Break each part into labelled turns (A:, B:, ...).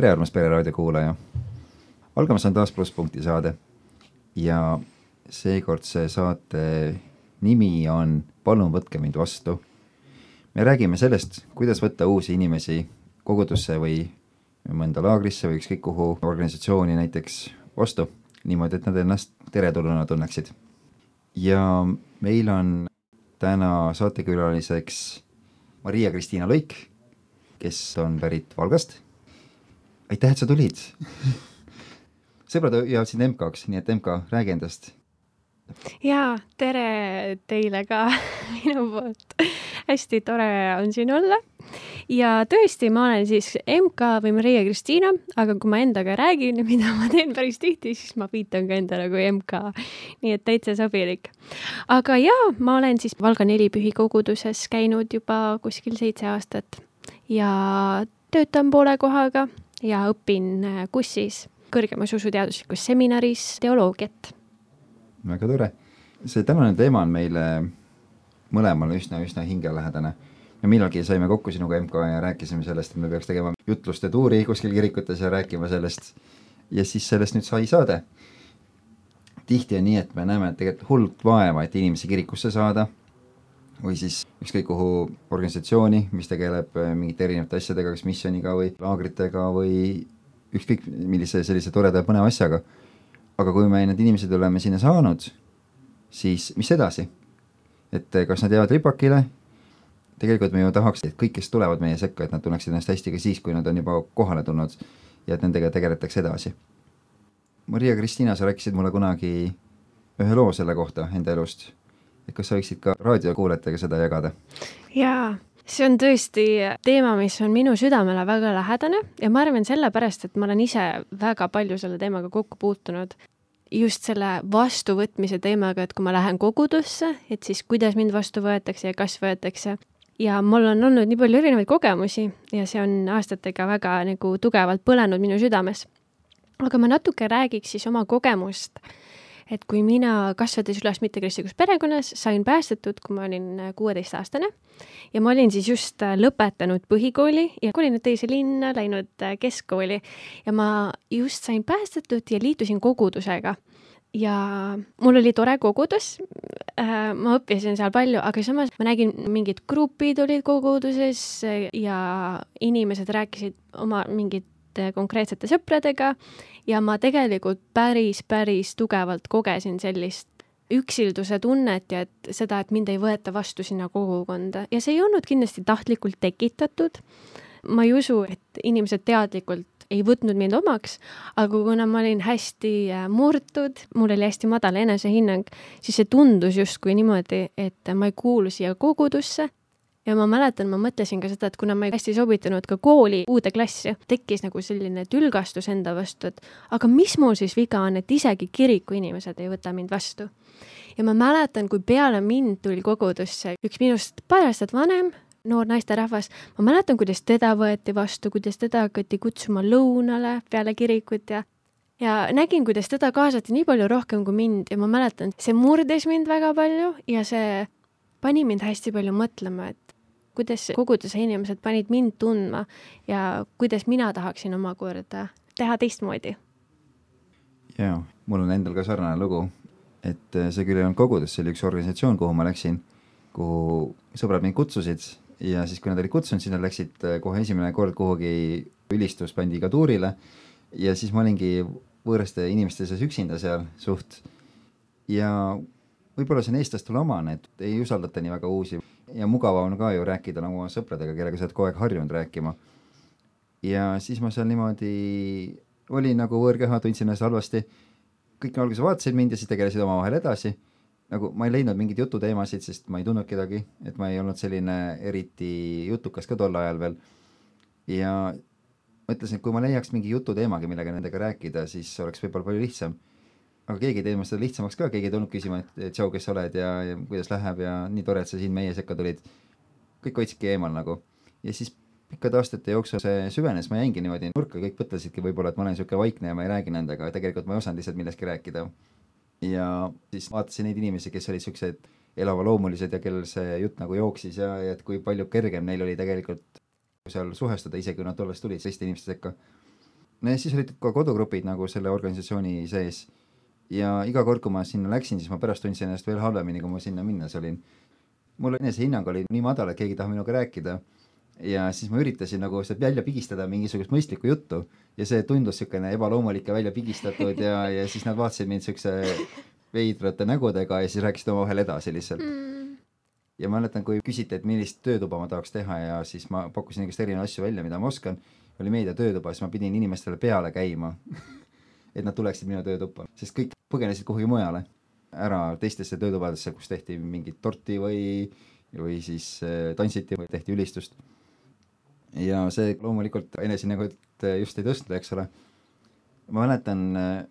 A: Tere, armas Pereraadio kuulaja! algamas on taas Plusspunkti saade ja seekordse saate nimi on Palun võtke mind vastu. me räägime sellest, kuidas võtta uusi inimesi kogudusse või mõnda laagrisse või ükskõik kuhu organisatsiooni näiteks vastu, niimoodi, et nad ennast teretulnuna tunneksid. ja meil on täna saatekülaliseks Maria-Kristiina Luik, kes on pärit Valgast. Aitäh, et sa tulid sõbrad jõudsid MK-ks, nii et MK, räägi endast.
B: jaa, tere teile ka minu poolt. hästi tore on siin olla. ja tõesti, ma olen siis MK või Maria Kristiina, aga kui ma endaga räägin, mida ma teen päris tihti, siis ma viitan ka endale kui MK. nii et täitsa sobilik. aga jaa, ma olen siis Valga nelipühi koguduses käinud juba kuskil seitse aastat ja töötan poole kohaga ja õpin kussis kõrgemas usuteaduslikus seminaris teoloogiat.
A: väga tore. see tänane teema on meile mõlemale üsna-üsna hingelähedane. me millalgi saime kokku sinuga MK ja rääkisime sellest, et me peaks tegema jutluste tuuri kuskil kirikutes ja rääkima sellest. ja siis sellest nüüd sai saade. tihti on nii, et me näeme tegelikult hullult vaeva, et inimesi kirikusse saada või siis ükskõik kuhu organisatsiooni, mis tegeleb mingite erinevate asjadega, kas missiooniga või laagritega või ükskõik millise sellise toreda ja põneva asjaga. aga kui me need inimesed oleme sinna saanud, siis mis edasi? et kas nad jäävad ripakile? tegelikult me ju tahaks, et kõik, kes tulevad meie sekka, et nad tunneksid ennast hästi ka siis, kui nad on juba kohale tulnud ja et nendega tegeletakse edasi. Maria-Kristiina, sa rääkisid mulle kunagi ühe loo selle kohta enda elust. Kas sa võiksid ka raadiokuulajatega seda jagada?
B: jaa see on tõesti teema, mis on minu südamele väga lähedane ja ma arvan sellepärast, et ma olen ise väga palju selle teemaga kokku puutunud. just selle vastuvõtmise teemaga, et kui ma lähen kogudusse, et siis kuidas mind vastu võetakse ja kas võetakse. ja mul on olnud nii palju erinevaid kogemusi ja see on aastatega väga nagu tugevalt põlenud minu südames. aga ma natuke räägiks siis oma kogemust et kui mina, kasvades üles mittekristlikus perekonnas, sain päästetud, kui ma olin äh, kuueteistaastane. Ja ma olin siis just äh, lõpetanud põhikooli ja kolinud teise linna, läinud äh, keskkooli. Ja ma just sain päästetud ja liitusin kogudusega. Ja mul oli tore kogudus. Ma õppisin seal palju, aga samas ma nägin, mingid grupid olid koguduses ja inimesed rääkisid oma mingit konkreetsete sõpradega ja ma tegelikult päris, päris tugevalt kogesin sellist üksilduse tunnet ja et seda, et mind ei võeta vastu sinna kogukonda ja see ei olnud kindlasti tahtlikult tekitatud. ma ei usu, et inimesed teadlikult ei võtnud mind omaks, aga kuna ma olin hästi äh, murtud, mul oli hästi madal enesehinnang, siis see tundus justkui niimoodi, et ma ei kuulu siia kogudusse ja ma mäletan, ma mõtlesin ka seda, et kuna ma ei hästi sobitunud ka kooli uude klassi, tekkis nagu selline tülgastus enda vastu, et aga mis mul siis viga on, et isegi kiriku inimesed ei võta mind vastu. ja ma mäletan, kui peale mind tuli kogudusse üks minust paar aastat vanem noor naisterahvas, ma mäletan, kuidas teda võeti vastu, kuidas teda hakati kutsuma lõunale peale kirikut ja ja nägin, kuidas teda kaasati nii palju rohkem kui mind ja ma mäletan, see murdis mind väga palju ja see pani mind hästi palju mõtlema, et kuidas koguduse inimesed panid mind tundma ja kuidas mina tahaksin omakorda teha teistmoodi.
A: jaa, mul on endal ka sarnane lugu, et äh, see küll ei olnud kogudus, see oli üks organisatsioon, kuhu ma läksin, kuhu sõbrad mind kutsusid ja siis, kui nad olid kutsunud, siis nad läksid äh, kohe esimene kord kuhugi ülistusbändiga tuurile ja siis ma olingi võõraste inimeste seas üksinda seal suht ja võib-olla see on eestlastele omane, et ei usaldata nii väga uusi ja mugavam ka ju rääkida nagu oma sõpradega, kellega sa oled kogu aeg harjunud rääkima. ja siis ma seal niimoodi olin nagu võõrkeha, tundsin ennast halvasti. kõik alguses vaatasid mind ja siis tegelesid omavahel edasi. nagu ma ei leidnud mingeid jututeemasid, sest ma ei tundnud kedagi, et ma ei olnud selline eriti jutukas ka tol ajal veel. ja mõtlesin, et kui ma leiaks mingi jututeemagi, millega nendega rääkida, siis oleks võib-olla palju lihtsam aga keegi ei teinud seda lihtsamaks ka, keegi ei tulnud küsima, et tšau, kes sa oled ja, ja kuidas läheb ja nii tore, et sa siin meie sekka tulid. kõik hoidsidki eemal nagu ja siis pikkade aastate jooksul see süvenes, ma jäingi niimoodi nurka, kõik mõtlesidki võib-olla, et ma olen niisugune vaikne ja ma ei räägi nendega, aga tegelikult ma ei osanud lihtsalt millestki rääkida. ja siis vaatasin neid inimesi, kes olid siuksed elavloomulised ja kellel see jutt nagu jooksis ja, ja et kui palju kergem neil oli tegelikult seal suhestuda, isegi kui nad alles tulid teiste inimeste sekka. no ja siis olid ka kodugrupid nagu selle organisatsiooni sees ja iga kord, kui ma sinna läksin, siis ma pärast tundsin ennast veel halvemini, kui ma sinna minnes olin. mul enesehinnang oli nii madal, et keegi ei taha minuga rääkida ja siis ma üritasin nagu sealt välja pigistada mingisugust mõistlikku juttu ja see tundus niisugune ebaloomulik ja välja pigistatud ja, ja siis nad vaatasid mind niisuguse veidrate nägudega ja siis rääkisid omavahel edasi lihtsalt mm. ja ma mäletan, kui küsiti, et millist töötuba ma tahaks teha ja siis ma pakkusin igast erinevaid asju välja, mida ma oskan, oli meediatöötuba, siis ma pidin inimestele peale käima et nad tuleksid minu töötuppa, sest kõik põgenesid kuhugi mujale ära teistesse töötubadesse, kus tehti mingit torti või, või siis äh, tantsiti või tehti ülistust. ja see loomulikult enesehinnangut just ei tõstnud, eks ole. ma mäletan, äh,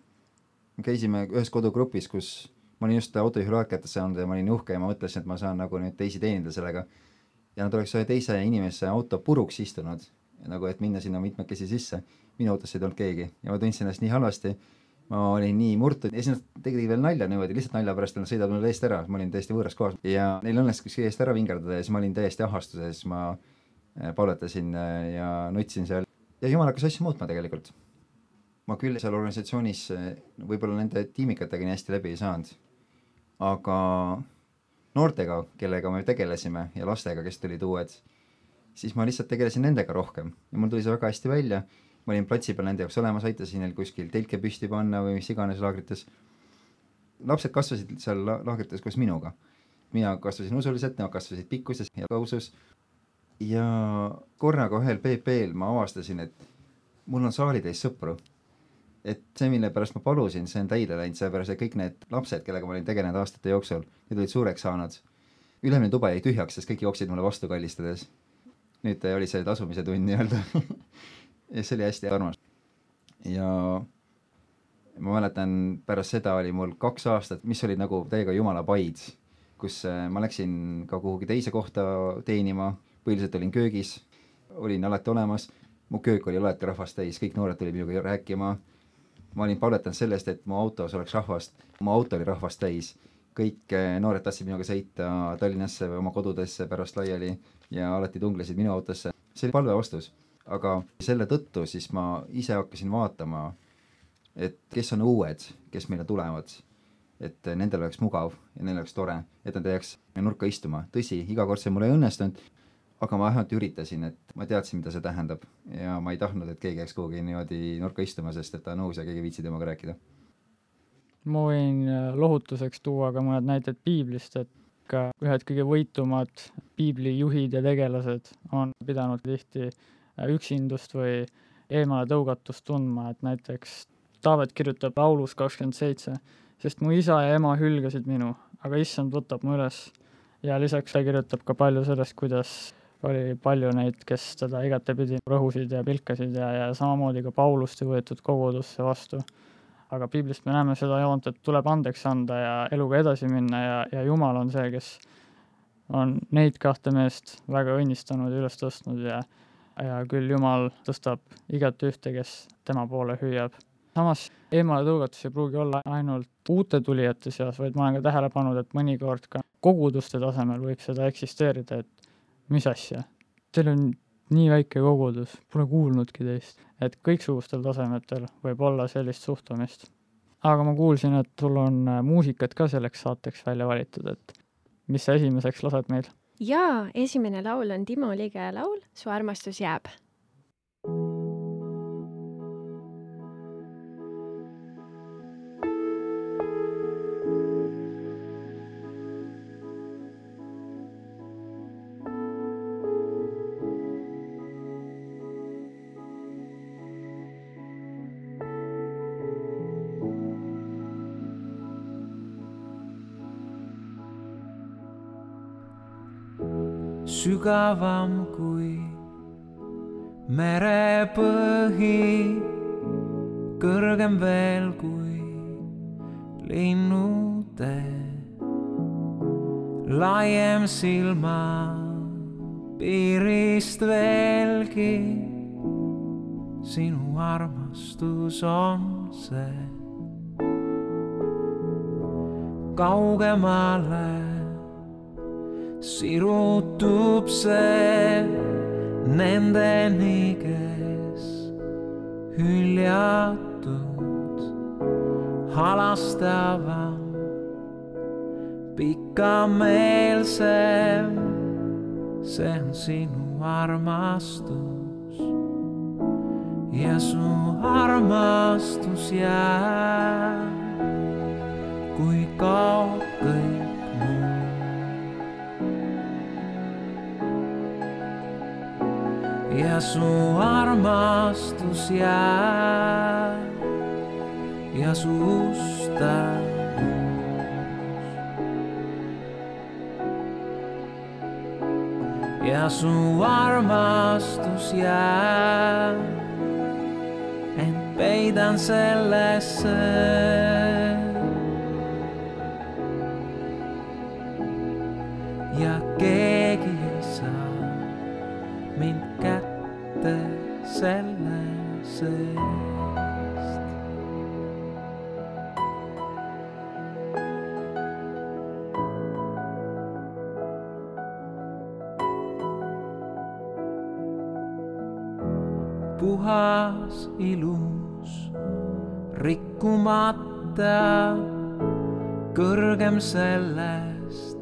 A: käisime ühes kodugrupis, kus ma olin just autojuhiload kätte saanud ja ma olin uhke ja ma mõtlesin, et ma saan nagu nüüd teisi teenida sellega. ja nad oleks ühe teise inimese auto puruks istunud, nagu et minna sinna mitmekesi sisse. Minu autosse ei tulnud keegi ja ma tundsin ennast nii halvasti. Ma olin nii murtud. Ja siis nad tegid veel nalja niimoodi, lihtsalt nalja pärast, nad sõidavad mulle eest ära, ma olin täiesti võõras kohas. Ja neil õnnestus eest ära vingerdada ja siis ma olin täiesti ahastuses, ma äh, palvetasin äh, ja nutsin seal. Ja jumal hakkas asju muutma tegelikult. ma küll seal organisatsioonis äh, võib-olla nende tiimikatega nii hästi läbi ei saanud, aga noortega, kellega me tegelesime ja lastega, kes tulid uued, siis ma lihtsalt tegelesin nendega rohkem. Ja mul tuli see väga hästi välja ma olin platsi peal nende jaoks olemas, aitasin neil kuskil telke püsti panna või mis iganes laagrites. lapsed kasvasid seal laagrites koos minuga. mina kasvasin usuliselt, nemad kasvasid pikkuses ja kausus. ja korraga ühel PP-l ma avastasin, et mul on saalitäis sõpru. et see, mille pärast ma palusin, see on täide läinud, sellepärast et kõik need lapsed, kellega ma olin tegelenud aastate jooksul, need olid suureks saanud. ülemine tuba jäi tühjaks, sest kõik jooksid mulle vastu kallistades. nüüd oli see tasumise tund nii-öelda ja see oli hästi armas. ja ma mäletan, pärast seda oli mul kaks aastat, mis olid nagu täiega jumala paid, kus äh, ma läksin ka kuhugi teise kohta teenima, põhiliselt olin köögis, olin alati olemas, mu köök oli alati rahvast täis, kõik noored tulid minuga rääkima, ma olin palvetanud sellest, et mu autos oleks rahvast, mu auto oli rahvast täis, kõik äh, noored tahtsid minuga sõita Tallinnasse või oma kodudesse pärast laiali ja alati tunglesid minu autosse, see oli palve vastus aga selle tõttu siis ma ise hakkasin vaatama, et kes on uued, kes meile tulevad, et nendel oleks mugav ja neil oleks tore, et nad ei jääks nurka istuma, tõsi, iga kord see mul ei õnnestunud, aga ma vähemalt üritasin, et ma teadsin, mida see tähendab. Ja ma ei tahtnud, et keegi jääks kuhugi niimoodi nurka istuma, sest et ta on uus ja keegi ei viitsi temaga rääkida.
C: ma võin äh, lohutuseks tuua ka mõned näited piiblist, et ka ühed kõige võitumad piiblijuhid ja tegelased on pidanud tihti üksindust või eemale tõugatust tundma, et näiteks Taavet kirjutab laulus kakskümmend seitse, sest mu isa ja ema hülgasid minu, aga issand võtab mu üles. ja lisaks ta kirjutab ka palju sellest, kuidas oli palju neid, kes teda igatepidi rõhusid ja pilkasid ja, ja samamoodi ka Paulust ei võetud kogudusse vastu. aga piiblist me näeme seda joont, et tuleb andeks anda ja eluga edasi minna ja, ja Jumal on see, kes on neid kahte meest väga õnnistanud ja üles tõstnud ja ja küll Jumal tõstab igat ühte, kes tema poole hüüab. samas eemaletõugatus ei pruugi olla ainult uute tulijate seas, vaid ma olen ka tähele pannud, et mõnikord ka koguduste tasemel võib seda eksisteerida, et mis asja, teil on nii väike kogudus, pole kuulnudki teist. et kõiksugustel tasemetel võib olla sellist suhtumist. aga ma kuulsin, et sul on muusikat ka selleks saateks välja valitud, et mis sa esimeseks lased meil?
B: Jaa, esimene laul on Timo Lige laul Su armastus jääb
D: sügavam kui merepõhi, kõrgem veel kui linnutee, laiem silma piirist veelgi. sinu armastus on see kaugemale sirutub see
E: nendeni, kes hüljatud, halastavam, pikameelsem, see on sinu armastus. Ja su armastus jääb, kui kaob ja su armastus jääb ja su ustavus. ja su armastus jääb, ent peidan sellesse. Ilus, rikkumata, kõrgem sellest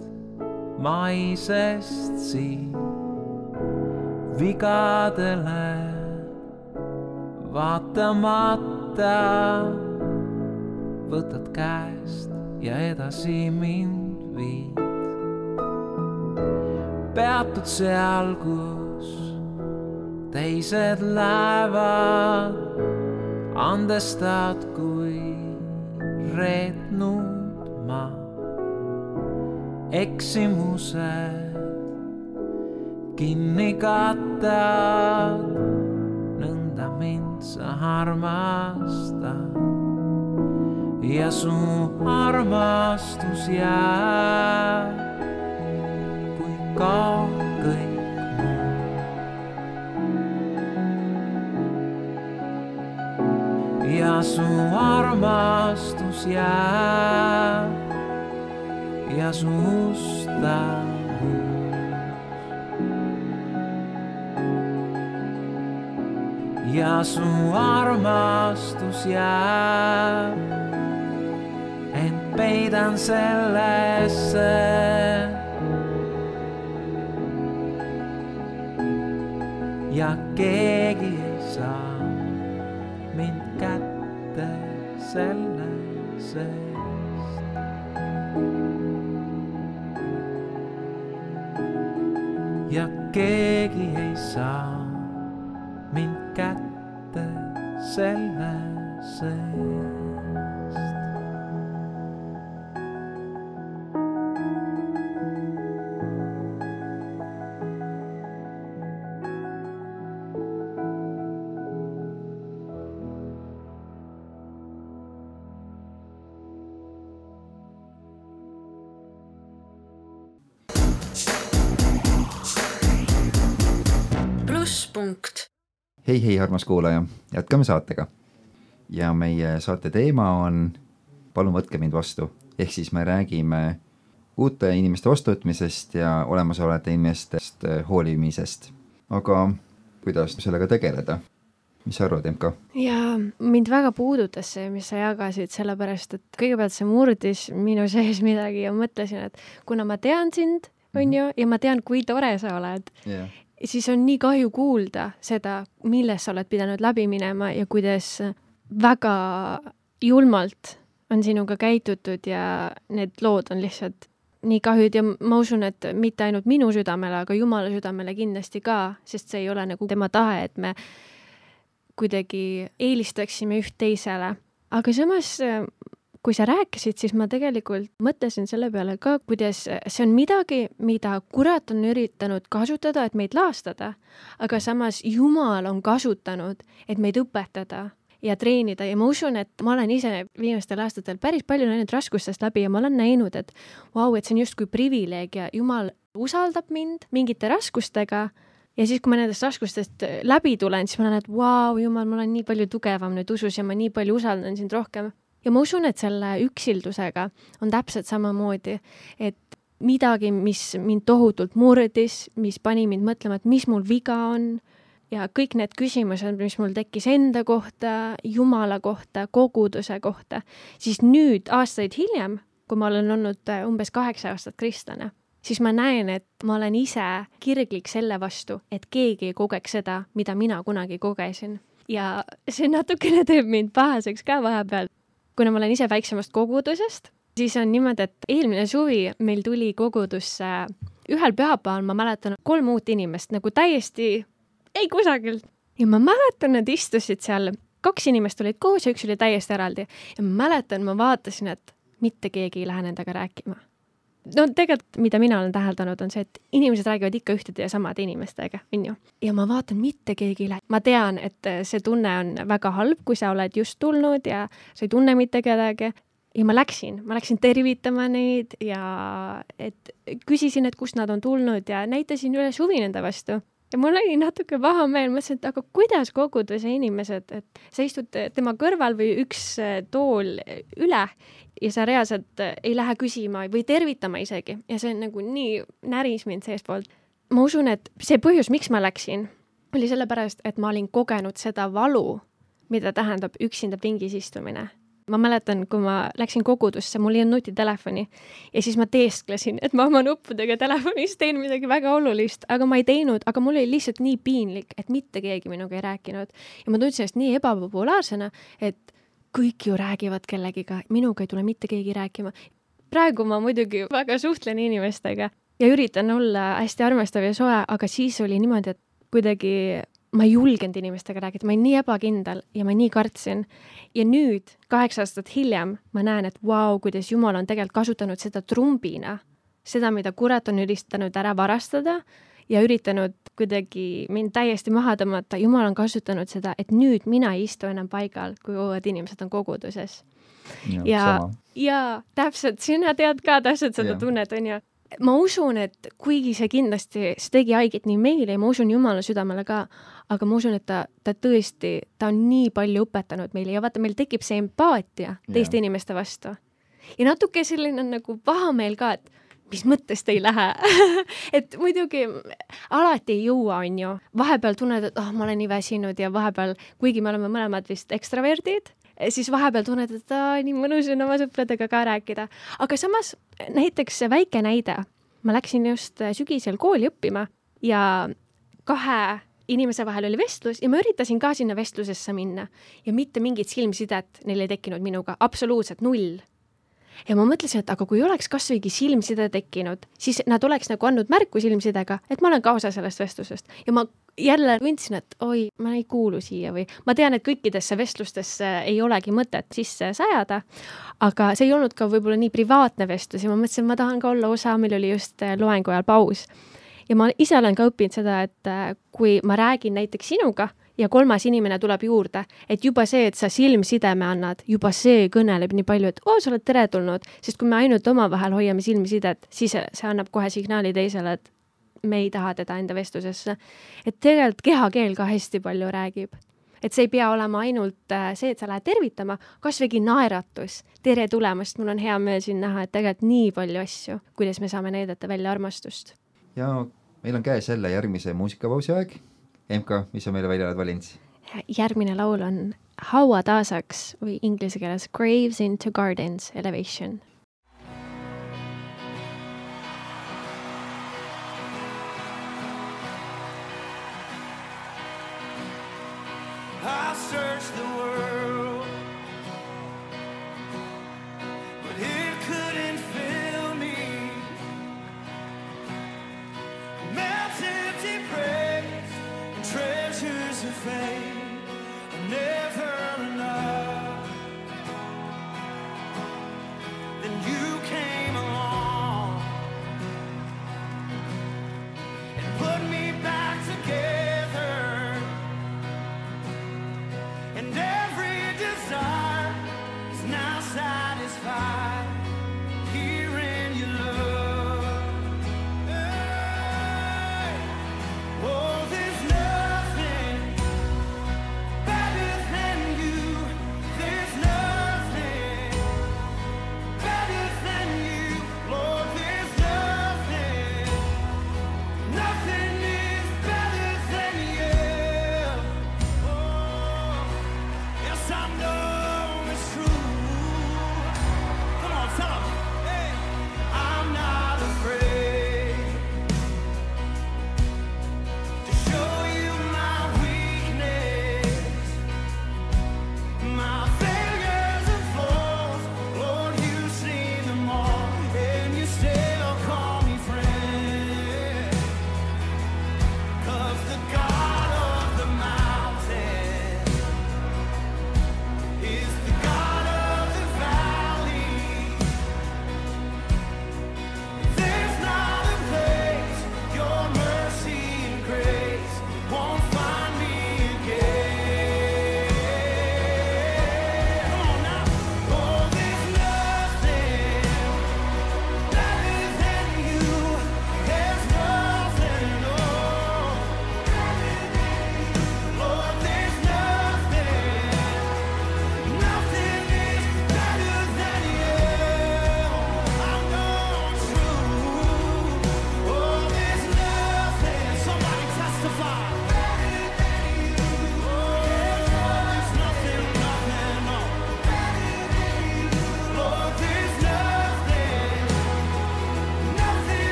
E: maisest siin vigadele vaatamata võtad käest ja edasi mind viid. peatud seal, kus teised lähevad, andestad, kui reetnud ma eksimused kinni kattad, nõnda mind sa armastad. ja su armastus jääb, kui kaob ja su armastus jääb ja su ustavus. ja su armastus jääb, ent peidan sellesse. ja keegi keegi ei saa mind kätte selle
A: hei, hei, armas kuulaja, jätkame saatega. ja meie saate teema on Palun võtke mind vastu, ehk siis me räägime uute inimeste vastuvõtmisest ja olemasolevate inimestest hoolimisest. aga kuidas sellega tegeleda? mis sa arvad, MK?
B: ja mind väga puudutas see, mis sa jagasid, sellepärast et kõigepealt see murdis minu sees midagi ja mõtlesin, et kuna ma tean sind, on ju, ja ma tean, kui tore sa oled
A: jah,
B: siis on nii kahju kuulda seda, milles sa oled pidanud läbi minema ja kuidas väga julmalt on sinuga käitutud ja need lood on lihtsalt nii kahjud ja ma usun, et mitte ainult minu südamele, aga Jumala südamele kindlasti ka, sest see ei ole nagu tema tahe, et me kuidagi eelistaksime üht teisele. aga samas, kui sa rääkisid, siis ma tegelikult mõtlesin selle peale ka, kuidas see on midagi, mida kurat on üritanud kasutada, et meid laastada, aga samas Jumal on kasutanud, et meid õpetada ja treenida. Ja ma usun, et ma olen ise viimastel aastatel päris palju näinud raskustest läbi ja ma olen näinud, et vau, et see on justkui privileeg ja Jumal usaldab mind mingite raskustega. Ja siis, kui ma nendest raskustest läbi tulen, siis ma näen, et vau, Jumal, ma olen nii palju tugevam nüüd usus ja ma nii palju usaldan sind rohkem. Ja ma usun, et selle üksildusega on täpselt samamoodi, et midagi, mis mind tohutult murdis, mis pani mind mõtlema, et mis mul viga on ja kõik need küsimused, mis mul tekkis enda kohta, Jumala kohta, koguduse kohta, siis nüüd, aastaid hiljem, kui ma olen olnud äh, umbes kaheksa aastat kristlane, siis ma näen, et ma olen ise kirglik selle vastu, et keegi ei kogeks seda, mida mina kunagi kogesin. ja see natukene teeb mind pahaseks ka vahepeal, kuna ma olen ise väiksemast kogudusest, siis on niimoodi, et eelmine suvi meil tuli kogudusse ühel pühapäeval, ma mäletan, kolm uut inimest nagu täiesti ei kusagilt. ja ma mäletan, nad istusid seal, kaks inimest olid koos ja üks oli täiesti eraldi. ja ma mäletan, ma vaatasin, et mitte keegi ei lähe nendega rääkima. No tegelikult, mida mina olen täheldanud, on see, et inimesed räägivad ikka ühtede ja samade inimestega, on ju. ja ma vaatan, mitte keegi ei lähe. ma tean, et see tunne on väga halb, kui sa oled just tulnud ja sa ei tunne mitte kedagi, ja ma läksin, ma läksin tervitama neid ja et küsisin, et kust nad on tulnud ja näitasin üles huvi nende vastu ja mul oli natuke paha meel, mõtlesin, et aga kuidas koguduse inimesed, et sa istud tema kõrval või üks äh, tool üle ja sa reaalselt äh, ei lähe küsima või tervitama isegi ja see nagu nii näris mind seestpoolt. ma usun, et see põhjus, miks ma läksin, oli sellepärast, et ma olin kogenud seda valu, mida tähendab üksinda pingis istumine ma mäletan, kui ma läksin kogudusse, mul ei olnud nutitelefoni ja siis ma teesklesin, et ma oma nuppudega telefonis teen midagi väga olulist, aga ma ei teinud, aga mul oli lihtsalt nii piinlik, et mitte keegi minuga ei rääkinud. ja ma tundsin ennast nii ebapopulaarsena, et kõik ju räägivad kellegiga, minuga ei tule mitte keegi rääkima. praegu ma muidugi väga suhtlen inimestega ja üritan olla hästi armastav ja soe, aga siis oli niimoodi, et kuidagi ma ei julgenud inimestega rääkida, ma olin nii ebakindel ja ma nii kartsin. ja nüüd, kaheksa aastat hiljem, ma näen, et vau wow,, kuidas Jumal on tegelikult kasutanud seda trumbina, seda, mida kurat on üritanud ära varastada ja üritanud kuidagi mind täiesti maha tõmmata, Jumal on kasutanud seda, et nüüd mina ei istu enam paigal, kui uued inimesed on koguduses. ja, ja, ja täpselt, sina tead ka täpselt seda ja. tunnet, on ju ma usun, et kuigi see kindlasti, see tegi haiget nii meile ja ma usun Jumala südamele ka, aga ma usun, et ta, ta tõesti, ta on nii palju õpetanud meile ja vaata, meil tekib see empaatia teiste yeah. inimeste vastu. ja natuke selline nagu pahameel ka, et mis mõttes te ei lähe et muidugi alati ei jõua, on ju. vahepeal tunned, et oh, ma olen nii väsinud ja vahepeal, kuigi me oleme mõlemad vist ekstraverdid, siis vahepeal tunned, et aa, nii mõnus on oma sõpradega ka rääkida. aga samas näiteks väike näide. ma läksin just sügisel kooli õppima ja kahe inimese vahel oli vestlus ja ma üritasin ka sinna vestlusesse minna. Ja mitte mingit silmsidet neil ei tekkinud minuga, absoluutselt null. ja ma mõtlesin, et aga kui oleks kasvõigi silmside tekkinud, siis nad oleks nagu andnud märku silmsidega, et ma olen ka osa sellest vestlusest. Ja ma jälle tundsin, et oi, ma ei kuulu siia või ma tean, et kõikidesse vestlustesse ei olegi mõtet sisse sajada, aga see ei olnud ka võib-olla nii privaatne vestlus ja ma mõtlesin, ma tahan ka olla osa, meil oli just loengu ajal paus ja ma ise olen ka õppinud seda, et äh, kui ma räägin näiteks sinuga ja kolmas inimene tuleb juurde, et juba see, et sa silmsideme annad, juba see kõneleb nii palju, et oo, sa oled teretulnud, sest kui me ainult omavahel hoiame silmsidet, siis see annab kohe signaali teisele, et me ei taha teda enda vestlusesse. et tegelikult kehakeel ka hästi palju räägib. et see ei pea olema ainult äh, see, et sa lähed tervitama, kasvõigi naeratus, tere tulemast, mul on hea meel siin näha, et tegelikult nii palju asju, kuidas me saame näidata välja armastust.
A: ja meil on käes jälle järgmise muusikapausi aeg. MK, mis sa meile välja oled valinud?
B: järgmine laul on hauataasaks või inglise keeles Graves into Gardens Elevation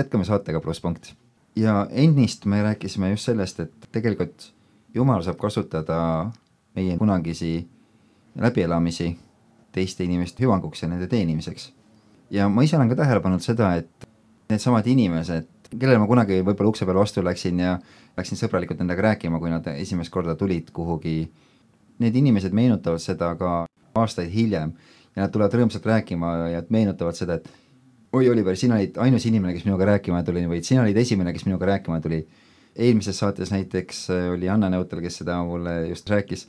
A: jätkame saatega Plusspunkt ja ennist me rääkisime just sellest, et tegelikult Jumal saab kasutada meie kunagisi läbielamisi teiste inimeste hüvanguks ja nende teenimiseks. ja ma ise olen ka tähele pannud seda, et needsamad inimesed, kellele ma kunagi võib-olla ukse peale vastu läksin ja läksin sõbralikult nendega rääkima, kui nad esimest korda tulid kuhugi, need inimesed meenutavad seda ka aastaid hiljem ja nad tulevad rõõmsalt rääkima ja meenutavad seda, et oi, Oliver, sina olid ainus inimene, kes minuga rääkima tuli või sina olid esimene, kes minuga rääkima tuli. eelmises saates näiteks äh, oli Anna Neutel, kes seda mulle just rääkis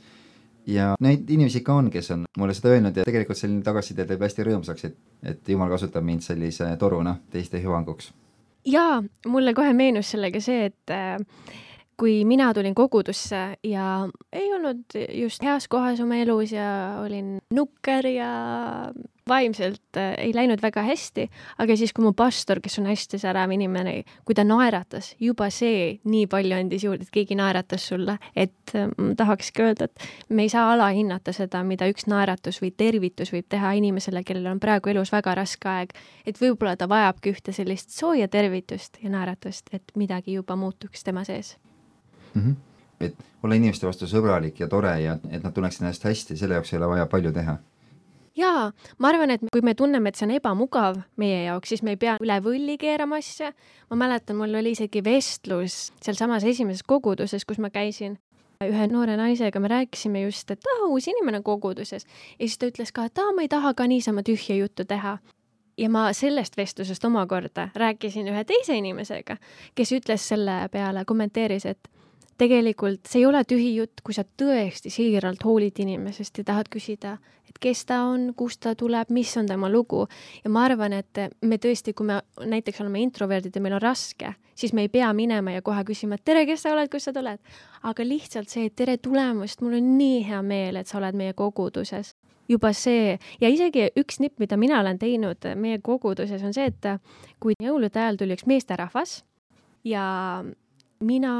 A: ja neid inimesi ikka on, kes on mulle seda öelnud ja tegelikult selline tagasiside teeb hästi rõõmsaks, et, et jumal kasutab mind sellise toruna teiste hüvanguks.
B: jaa, mulle kohe meenus sellega see, et äh, kui mina tulin kogudusse ja ei olnud just heas kohas oma elus ja olin nukker ja vaimselt äh, ei läinud väga hästi, aga siis, kui mu pastor, kes on hästi särav inimene, kui ta naeratas, juba see nii palju andis juurde, et keegi naeratas sulle, et äh, tahakski öelda, et me ei saa alahinnata seda, mida üks naeratus või tervitus võib teha inimesele, kellel on praegu elus väga raske aeg. et võib-olla ta vajabki ühte sellist sooja tervitust ja naeratust, et midagi juba muutuks tema sees
A: mm. -hmm. et olla inimeste vastu sõbralik ja tore ja et nad tunneksid ennast hästi, selle jaoks ei ole vaja palju teha
B: jaa, ma arvan, et kui me tunneme, et see on ebamugav meie jaoks, siis me ei pea üle võlli keerama asja. ma mäletan, mul oli isegi vestlus sealsamas esimeses koguduses, kus ma käisin. Ühe noore naisega, me rääkisime just, et aa, uus inimene koguduses. Ja siis ta ütles ka, et aa, ma ei taha ka niisama tühja juttu teha. Ja ma sellest vestlusest omakorda rääkisin ühe teise inimesega, kes ütles selle peale, kommenteeris, et tegelikult see ei ole tühi jutt, kui sa tõesti siiralt hoolid inimesest ja tahad küsida, et kes ta on, kust ta tuleb, mis on tema lugu. ja ma arvan, et me tõesti, kui me näiteks oleme introverdid ja meil on raske, siis me ei pea minema ja kohe küsima, et tere, kes sa oled, kust sa tuled. aga lihtsalt see, et tere tulemast, mul on nii hea meel, et sa oled meie koguduses juba see ja isegi üks nipp, mida mina olen teinud meie koguduses, on see, et kui jõulude ajal tuli üks meesterahvas ja mina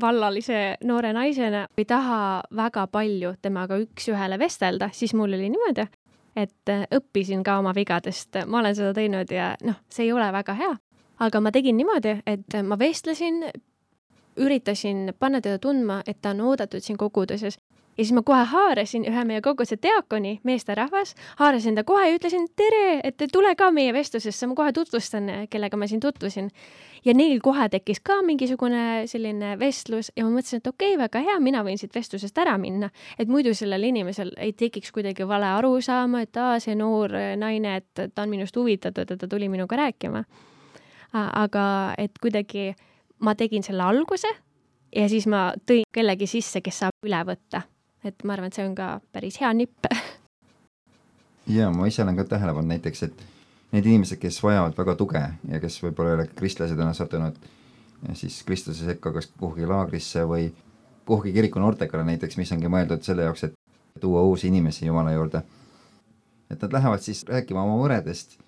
B: vallalise noore naisena ei taha väga palju temaga üks-ühele vestelda, siis mul oli niimoodi, et äh, õppisin ka oma vigadest, ma olen seda teinud ja noh, see ei ole väga hea. aga ma tegin niimoodi, et ma vestlesin, üritasin panna teda tundma, et ta on oodatud siin koguduses ja siis ma kohe haarasin ühe meie koguduse diakoni, meesterahvas, haarasin ta kohe ja ütlesin tere, et tule ka meie vestlusesse, ma kohe tutvustan, kellega ma siin tutvusin. ja neil kohe tekkis ka mingisugune selline vestlus ja ma mõtlesin, et okei okay,, väga hea, mina võin siit vestlusest ära minna, et muidu sellel inimesel ei tekiks kuidagi vale arusaama, et aa, see noor naine, et ta on minust huvitatud, et ta tuli minuga rääkima. aga et kuidagi ma tegin selle alguse ja siis ma tõin kellegi sisse, kes saab üle võtta et ma arvan, et see on ka päris hea nipp.
A: ja ma ise olen ka tähele pannud näiteks, et need inimesed, kes vajavad väga tuge ja kes võib-olla ei ole kristlased, on sattunud siis kristluse sekka kas kuhugi laagrisse või kuhugi kiriku noortekale näiteks, mis ongi mõeldud selle jaoks, et tuua uusi inimesi Jumala juurde. et nad lähevad siis rääkima oma muredest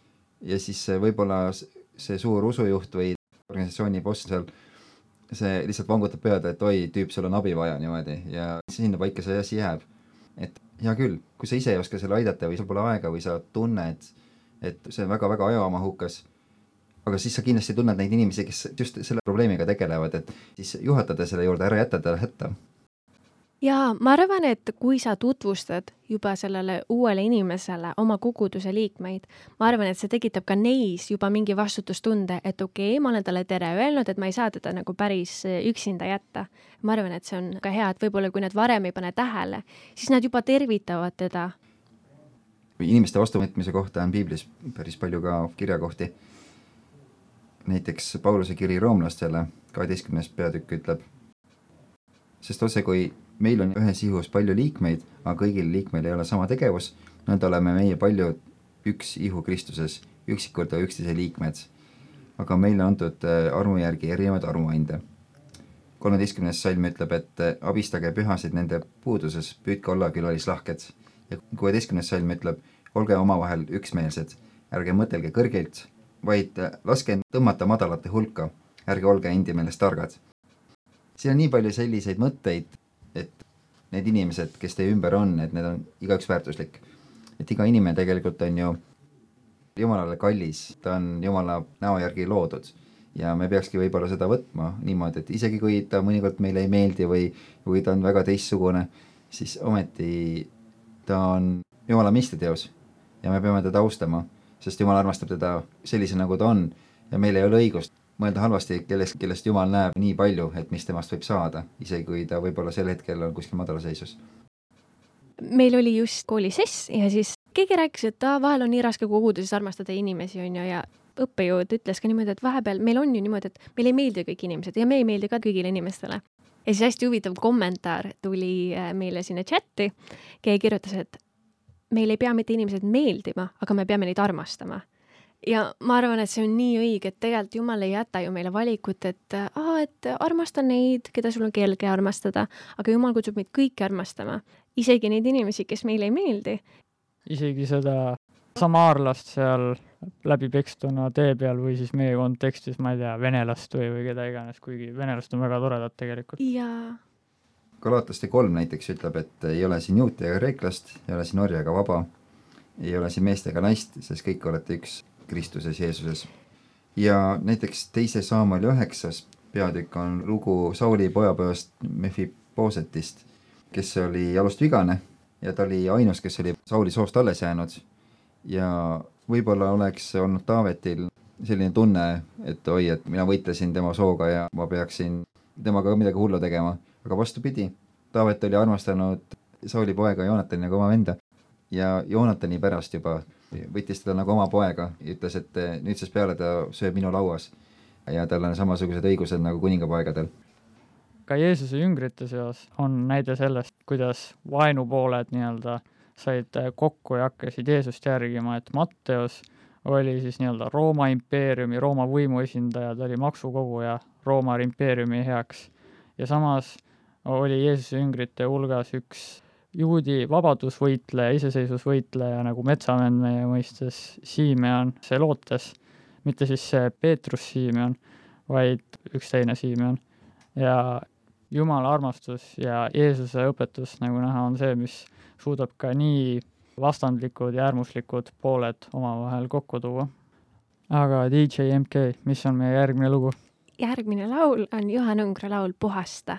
A: ja siis võib-olla see suur usujuht või organisatsiooni boss seal see lihtsalt vangutab pead, et oi, tüüp, sul on abi vaja niimoodi ja sinnapaika see asi jääb. et hea küll, kui sa ise ei oska selle aidata või sul pole aega või sa tunned, et see on väga-väga ajamahukas, aga siis sa kindlasti tunned neid inimesi, kes just selle probleemiga tegelevad, et siis juhatada selle juurde, ära jätta talle hätta
B: jaa, ma arvan, et kui sa tutvustad juba sellele uuele inimesele oma koguduse liikmeid, ma arvan, et see tekitab ka neis juba mingi vastutustunde, et okei okay,, ma olen talle tere öelnud, et ma ei saa teda nagu päris äh, üksinda jätta. ma arvan, et see on ka hea, et võib-olla kui nad varem ei pane tähele, siis nad juba tervitavad teda.
A: inimeste vastuvõtmise kohta on piiblis päris palju ka kirjakohti. näiteks Pauluse kiri roomlastele, kaheteistkümnes peatükk ütleb, sest otse kui meil on ühes ihus palju liikmeid, aga kõigil liikmeil ei ole sama tegevus, nõnda oleme meie paljud üks ihu Kristuses, üksikult aga üksteise liikmed. aga meile antud äh, armu järgi erinevaid armuande. kolmeteistkümnes salm ütleb, et äh, abistage pühasid nende puuduses, püüdke olla külalislahked. ja kuueteistkümnes salm ütleb, olge omavahel üksmeelsed, ärge mõtelge kõrgelt, vaid äh, laske tõmmata madalate hulka, ärge olge endi meelest targad. siin on nii palju selliseid mõtteid et need inimesed, kes teie ümber on, et need on igaüks väärtuslik. et iga inimene tegelikult on ju Jumalale kallis, ta on Jumala näo järgi loodud ja me peakski võib-olla seda võtma niimoodi, et isegi kui ta mõnikord meile ei meeldi või kui ta on väga teistsugune, siis ometi ta on Jumala meistriteos ja me peame teda austama, sest Jumal armastab teda sellise, nagu ta on ja meil ei ole õigust mõelda halvasti kellest, kellest Jumal näeb nii palju, et mis temast võib saada, isegi kui ta võib-olla sel hetkel on kuskil madalaseisus.
B: meil oli just koolis sess ja siis keegi rääkis, et aa, vahel on nii raske koguduses armastada inimesi, on ju, ja õppejõud ütles ka niimoodi, et vahepeal meil on ju niimoodi, et meile ei meeldi kõik inimesed ja me ei meeldi ka kõigile inimestele. ja siis hästi huvitav kommentaar tuli äh, meile sinna chati. keegi kirjutas, et meile ei pea mitte inimesed meeldima, aga me peame neid armastama ja ma arvan, et see on nii õige, et tegelikult Jumal ei jäta ju meile valikut, et aa, et armasta neid, keda sul on kerge armastada, aga Jumal kutsub meid kõiki armastama, isegi neid inimesi, kes meile ei meeldi.
C: isegi seda samaarlast seal läbipekstuna tee peal või siis meie kontekstis, ma ei tea, venelast või, või keda iganes, kuigi venelased on väga toredad tegelikult.
B: jaa.
A: Galatlaste kolm näiteks ütleb, et ei ole siin juuti ega kreeklast, ei ole siin orja ega vaba, ei ole siin meest ega naist, sest kõik olete üks Kristuses Jeesuses. ja näiteks teise Saamali üheksas peatükk on lugu Sauli pojapojast Mephibosetist, kes oli jalust vigane ja ta oli ainus, kes oli Sauli soost alles jäänud. Ja võib-olla oleks olnud Taavetil selline tunne, et oi, et mina võitlesin tema sooga ja ma peaksin temaga midagi hullu tegema, aga vastupidi, Taavet oli armastanud Sauli poega Joonatani nagu oma venda. Ja Joonatani pärast juba võttis teda nagu oma poega ja ütles, et nüüdsest peale ta sööb minu lauas ja tal on samasugused õigused nagu kuningapoegadel.
C: ka Jeesuse jüngrite seas on näide sellest, kuidas vaenupooled nii-öelda said kokku ja hakkasid Jeesust järgima, et Matteus oli siis nii-öelda Rooma impeeriumi, Rooma võimu esindaja, ta oli maksukoguja Rooma impeeriumi heaks. ja samas oli Jeesuse jüngrite hulgas üks juudi vabadusvõitleja, iseseisvusvõitleja nagu metsavend meie mõistes, Simeon Selotes, mitte siis see Peetrus Simeon, vaid üks teine Simeon. ja Jumala armastus ja Jeesuse õpetus, nagu näha, on see, mis suudab ka nii vastandlikud ja äärmuslikud pooled omavahel kokku tuua. aga DJ MK, mis on meie järgmine lugu?
B: järgmine laul on Juhan Õngre laul puhasta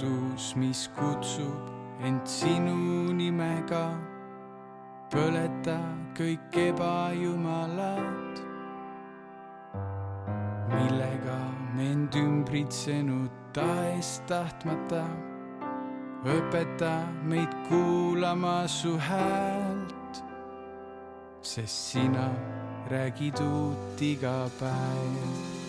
E: kogudus, mis kutsub end sinu nimega, põleta kõik ebajumalad, millega me end ümbritsenud tahes-tahtmata. õpeta meid kuulama su häält, sest sina räägid uut iga päev.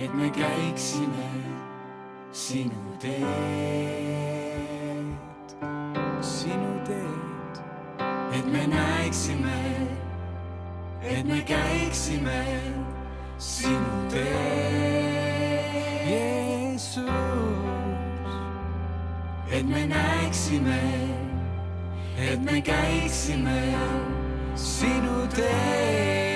E: Et me käiksime sinu teed, sinu teed, et me näeksime, et me käiksime sinu teed, Jeesus, et me näeksime, et me käiksime sinu teed,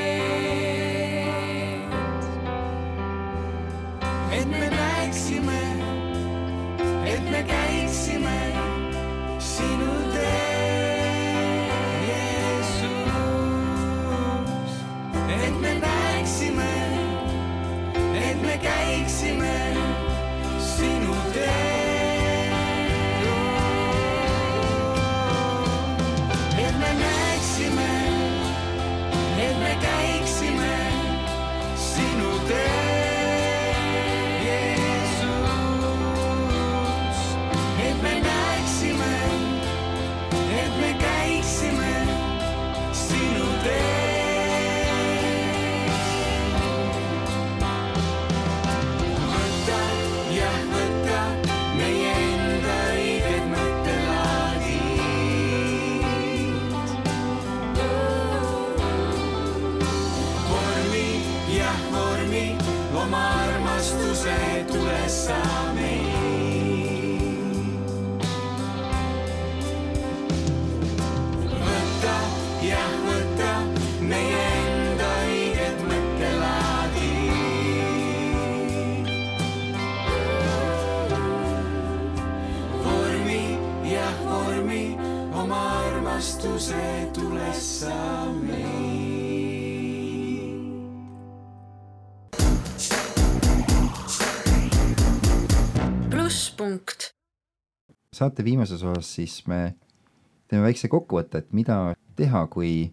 A: saate viimases osas siis me teeme väikse kokkuvõtte, et mida teha, kui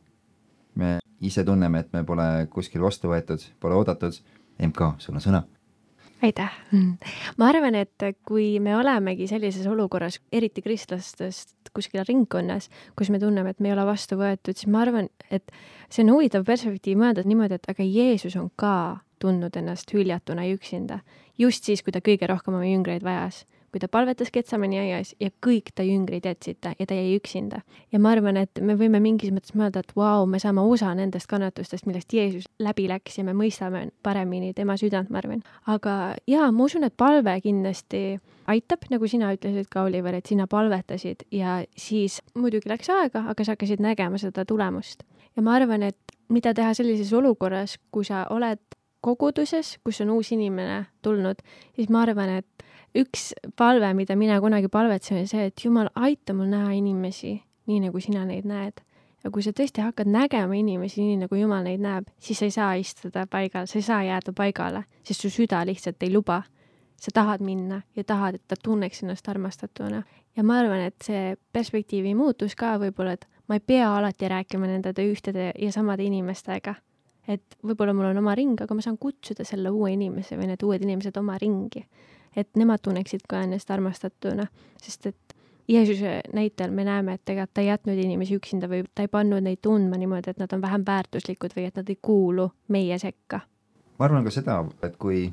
A: me ise tunneme, et me pole kuskil vastu võetud, pole oodatud. MK, sul on sõna.
B: aitäh. ma arvan, et kui me olemegi sellises olukorras, eriti kristlastest kuskil ringkonnas, kus me tunneme, et me ei ole vastu võetud, siis ma arvan, et see on huvitav perspektiiv mõelda niimoodi, et aga Jeesus on ka tundnud ennast hüljatuna ja üksinda. just siis, kui ta kõige rohkem oma jüngreid vajas kui ta palvetas Ketsamani aias ja kõik ta jüngrid jätsid ta ja ta jäi üksinda. ja ma arvan, et me võime mingis mõttes mõelda, et vau, me saame osa nendest kannatustest, millest Jeesus läbi läks ja me mõistame paremini tema südant, ma arvan. aga jaa, ma usun, et palve kindlasti aitab, nagu sina ütlesid ka, Oliver, et sina palvetasid ja siis muidugi läks aega, aga sa hakkasid nägema seda tulemust. ja ma arvan, et mida teha sellises olukorras, kui sa oled koguduses, kus on uus inimene tulnud, siis ma arvan, et üks palve, mida mina kunagi palvetasin, oli see, et Jumal, aita mul näha inimesi nii, nagu sina neid näed. ja kui sa tõesti hakkad nägema inimesi nii, nagu Jumal neid näeb, siis sa ei saa istuda paigal, sa ei saa jääda paigale, sest su süda lihtsalt ei luba. sa tahad minna ja tahad, et ta tunneks ennast armastatuna. ja ma arvan, et see perspektiivi muutus ka võib-olla, et ma ei pea alati rääkima nende ühtede ja samade inimestega et võib-olla mul on oma ring, aga ma saan kutsuda selle uue inimese või need uued inimesed oma ringi. Et nemad tunneksid ka ennast armastatuna, sest et Jeesuse näitel me näeme, et tegelikult ta ei jätnud inimesi üksinda või ta ei pannud neid tundma niimoodi, et nad on vähem väärtuslikud või et nad ei kuulu meie sekka.
A: ma arvan ka seda, et kui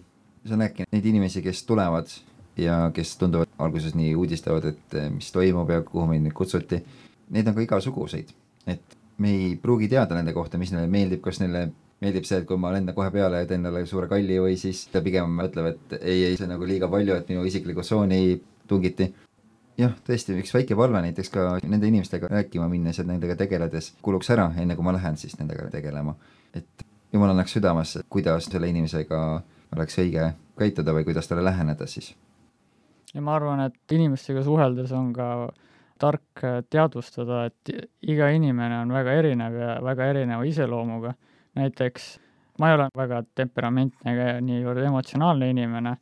A: sa näedki neid inimesi, kes tulevad ja kes tunduvad alguses nii uudistavad, et eh, mis toimub ja kuhu meid nüüd kutsuti, neid on ka igasuguseid, et me ei pruugi teada nende kohta, mis neile meeldib, kas neile meeldib see, et kui ma lendan kohe peale ja teen talle suure kalli või siis ta pigem ütleb, et ei, ei see on nagu liiga palju, et minu isiklikku tsooni tungiti. jah, tõesti, üks väike palve näiteks ka nende inimestega rääkima minnes ja nendega tegeledes kuluks ära, enne kui ma lähen siis nendega tegelema. et jumal annaks südamesse, kuidas selle inimesega oleks õige käituda või kuidas talle läheneda siis.
C: ja ma arvan, et inimestega suheldes on ka tark teadvustada, et iga inimene on väga erinev ja väga erineva iseloomuga. Näiteks ma ei ole väga temperamentne ega niivõrd emotsionaalne inimene.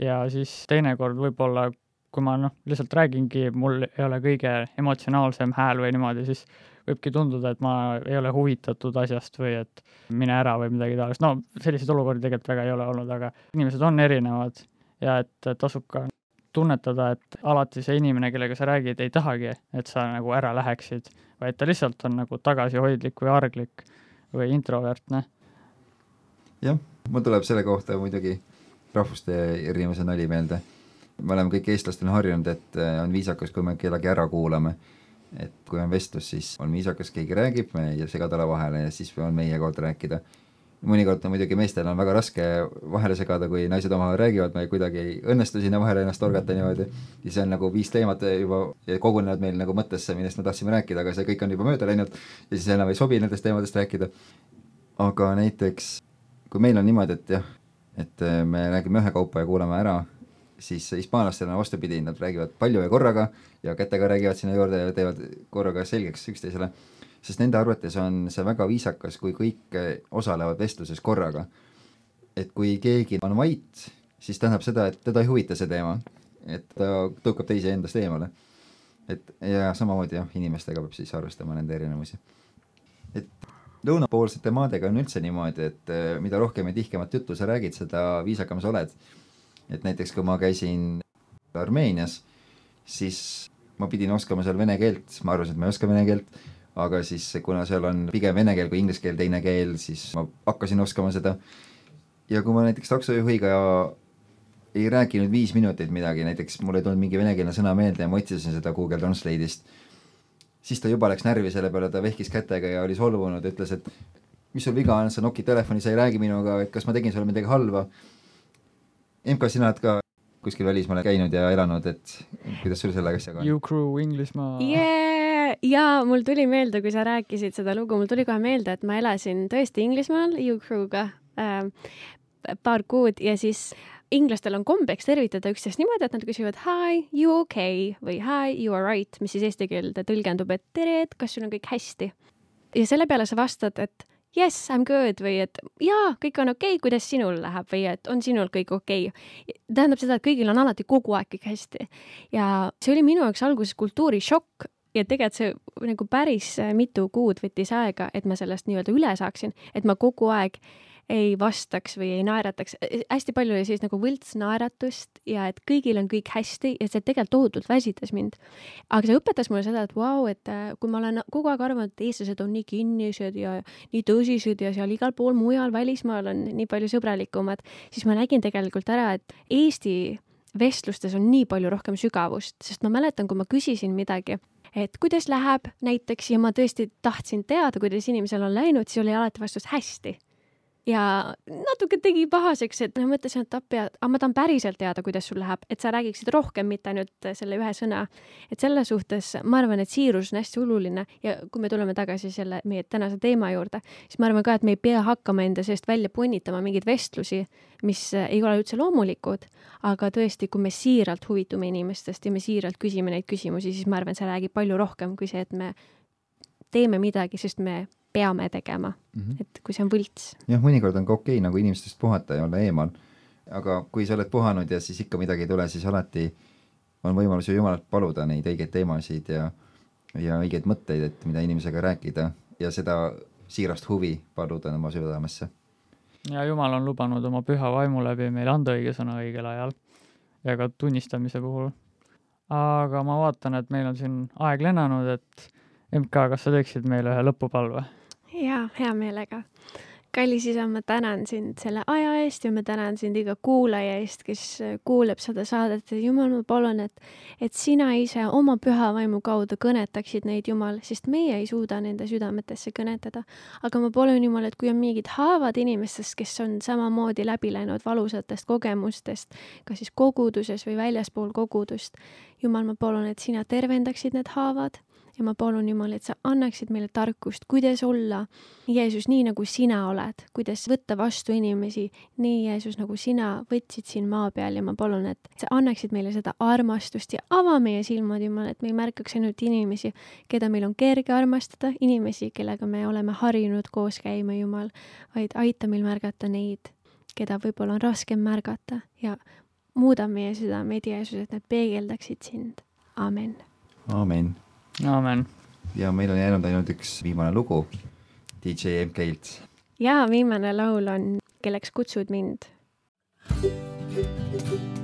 C: Ja siis teinekord võib-olla kui ma noh, lihtsalt räägingi, mul ei ole kõige emotsionaalsem hääl või niimoodi, siis võibki tunduda, et ma ei ole huvitatud asjast või et mine ära või midagi taolist, no selliseid olukordi tegelikult väga ei ole olnud, aga inimesed on erinevad ja et tasub ka tunnetada, et alati see inimene, kellega sa räägid, ei tahagi, et sa nagu ära läheksid, vaid ta lihtsalt on nagu tagasihoidlik või arglik või introvertne.
A: jah, mul tuleb selle kohta muidugi rahvuste erinevuse nali meelde. me oleme kõik eestlastena harjunud, et äh, on viisakas, kui me kedagi ära kuulame. et kui on vestlus, siis on viisakas, keegi räägib, me ei sega talle vahele ja siis on meie kord rääkida mõnikord on muidugi meestel on väga raske vahele segada, kui naised omavahel räägivad, me kuidagi ei õnnestu sinna vahele ennast torgata niimoodi. see on nagu viis teemat juba kogunenud meil nagu mõttesse, millest me tahtsime rääkida, aga see kõik on juba mööda läinud ja siis enam ei sobi nendest teemadest rääkida. aga näiteks kui meil on niimoodi, et jah, et me räägime ühekaupa ja kuulame ära, siis hispaanlastel on vastupidi, nad räägivad palju ja korraga ja kätega räägivad sinna juurde ja teevad korraga selgeks üksteisele sest nende arvates on see väga viisakas, kui kõik osalevad vestluses korraga. et kui keegi on vait, siis tähendab seda, et teda ei huvita see teema, et ta tõukab teisi endast eemale. et ja samamoodi jah, inimestega peab siis arvestama nende erinevusi. et lõunapoolsete maadega on üldse niimoodi, et eh, mida rohkem ja tihkemat juttu sa räägid, seda viisakam sa oled. et näiteks kui ma käisin Armeenias, siis ma pidin oskama seal vene keelt, ma arvasin, et ma ei oska vene keelt aga siis kuna seal on pigem vene keel kui inglise keel teine keel, siis ma hakkasin oskama seda. ja kui ma näiteks taksojuhiga ei rääkinud viis minutit midagi, näiteks mul ei tulnud mingi venekeelne sõna meelde ja ma otsisin seda Google Translate'ist, siis ta juba läks närvi selle peale, ta vehkis kätega ja oli solvunud, ütles, et mis sul viga on, sa nokid telefoni, sa ei räägi minuga, et kas ma tegin sulle midagi halba. MK, sina oled ka kuskil välismaal käinud ja elanud, et kuidas sul selle asjaga
C: on? U-Crew Inglismaa
B: yeah!. Ja mul tuli meelde, kui sa rääkisid seda lugu, mul tuli kohe meelde, et ma elasin tõesti Inglismaal U-Crew'ga äh, paar kuud ja siis inglastel on kombeks tervitada üksteist niimoodi, et nad küsivad hi, you okay või hi, you are right, mis siis eesti keelde tõlgendub, et tere, et kas sul on kõik hästi. ja selle peale sa vastad, et yes, I m good või et jaa, kõik on okei okay,, kuidas sinul läheb või et on sinul kõik okei okay.. tähendab seda, et kõigil on alati kogu aeg kõik hästi. ja see oli minu jaoks alguses kultuurishokk ja tegelikult see nagu päris mitu kuud võttis aega, et ma sellest nii-öelda üle saaksin, et ma kogu aeg ei vastaks või ei naerataks. hästi palju oli siis nagu võltsnaeratust ja et kõigil on kõik hästi ja see tegelikult tohutult väsitas mind. aga see õpetas mulle seda, et vau wow,, et äh, kui ma olen kogu aeg arvanud, et eestlased on nii kinnised ja nii tõsised ja seal igal pool mujal välismaal on nii palju sõbralikumad, siis ma nägin tegelikult ära, et Eesti vestlustes on nii palju rohkem sügavust, sest ma mäletan, kui ma küsisin midagi, et kuidas läheb näiteks ja ma tõesti tahtsin teada, kuidas inimesel on läinud, siis oli alati vastus hästi ja natuke tegi pahaseks, et ma mõtlesin, et appi, aga ma tahan päriselt teada, kuidas sul läheb, et sa räägiksid rohkem, mitte ainult selle ühe sõna. et selles suhtes ma arvan, et siirus on hästi oluline ja kui me tuleme tagasi selle meie tänase teema juurde, siis ma arvan ka, et me ei pea hakkama enda seest välja punnitama mingeid vestlusi, mis ei ole üldse loomulikud, aga tõesti, kui me siiralt huvitume inimestest ja me siiralt küsime neid küsimusi, siis ma arvan, see räägib palju rohkem kui see, et me teeme midagi, sest me peame tegema mm, -hmm. et kui see on võlts.
A: jah, mõnikord on ka okei okay, nagu inimestest puhata ja olla eemal, aga kui sa oled puhanud ja siis ikka midagi ei tule, siis alati on võimalus ju Jumalalt paluda neid õigeid teemasid ja ja õigeid mõtteid, et mida inimesega rääkida ja seda siirast huvi paluda oma südamesse.
C: ja Jumal on lubanud oma püha vaimu läbi meile anda õige sõna õigel ajal ja ka tunnistamise puhul. aga ma vaatan, et meil on siin aeg lennanud, et MK, kas sa teeksid meile ühe lõpupalve?
B: Jaa, hea meelega. kallis isa, ma tänan sind selle aja eest ja ma tänan sind iga kuulaja eest, kes kuuleb seda saadet ja Jumal, ma palun, et, et sina ise oma püha vaimu kaudu kõnetaksid neid, Jumal, sest meie ei suuda nende südametesse kõnetada. aga ma palun, Jumal, et kui on mingid haavad inimestest, kes on samamoodi läbi läinud valusatest kogemustest, kas siis koguduses või väljaspool kogudust, Jumal, ma palun, et sina tervendaksid need haavad ja ma palun, Jumal, et sa annaksid meile tarkust, kuidas olla, Jeesus, nii nagu sina oled, kuidas võtta vastu inimesi, nii Jeesus, nagu sina võtsid siin maa peal ja ma palun, et sa annaksid meile seda armastust ja ava meie silmad, Jumal, et me ei märkaks ainult inimesi, keda meil on kerge armastada, inimesi, kellega me oleme harjunud koos käima, Jumal, vaid aita meil märgata neid, keda võib-olla on raskem märgata ja muuda meie südameid, Jeesus, et need peegeldaksid sind. amin.
A: aamen.
C: Aamen.
A: ja meil on jäänud ainult üks viimane lugu DJ MK-lt.
B: ja viimane laul on Kelleks kutsud mind. thank you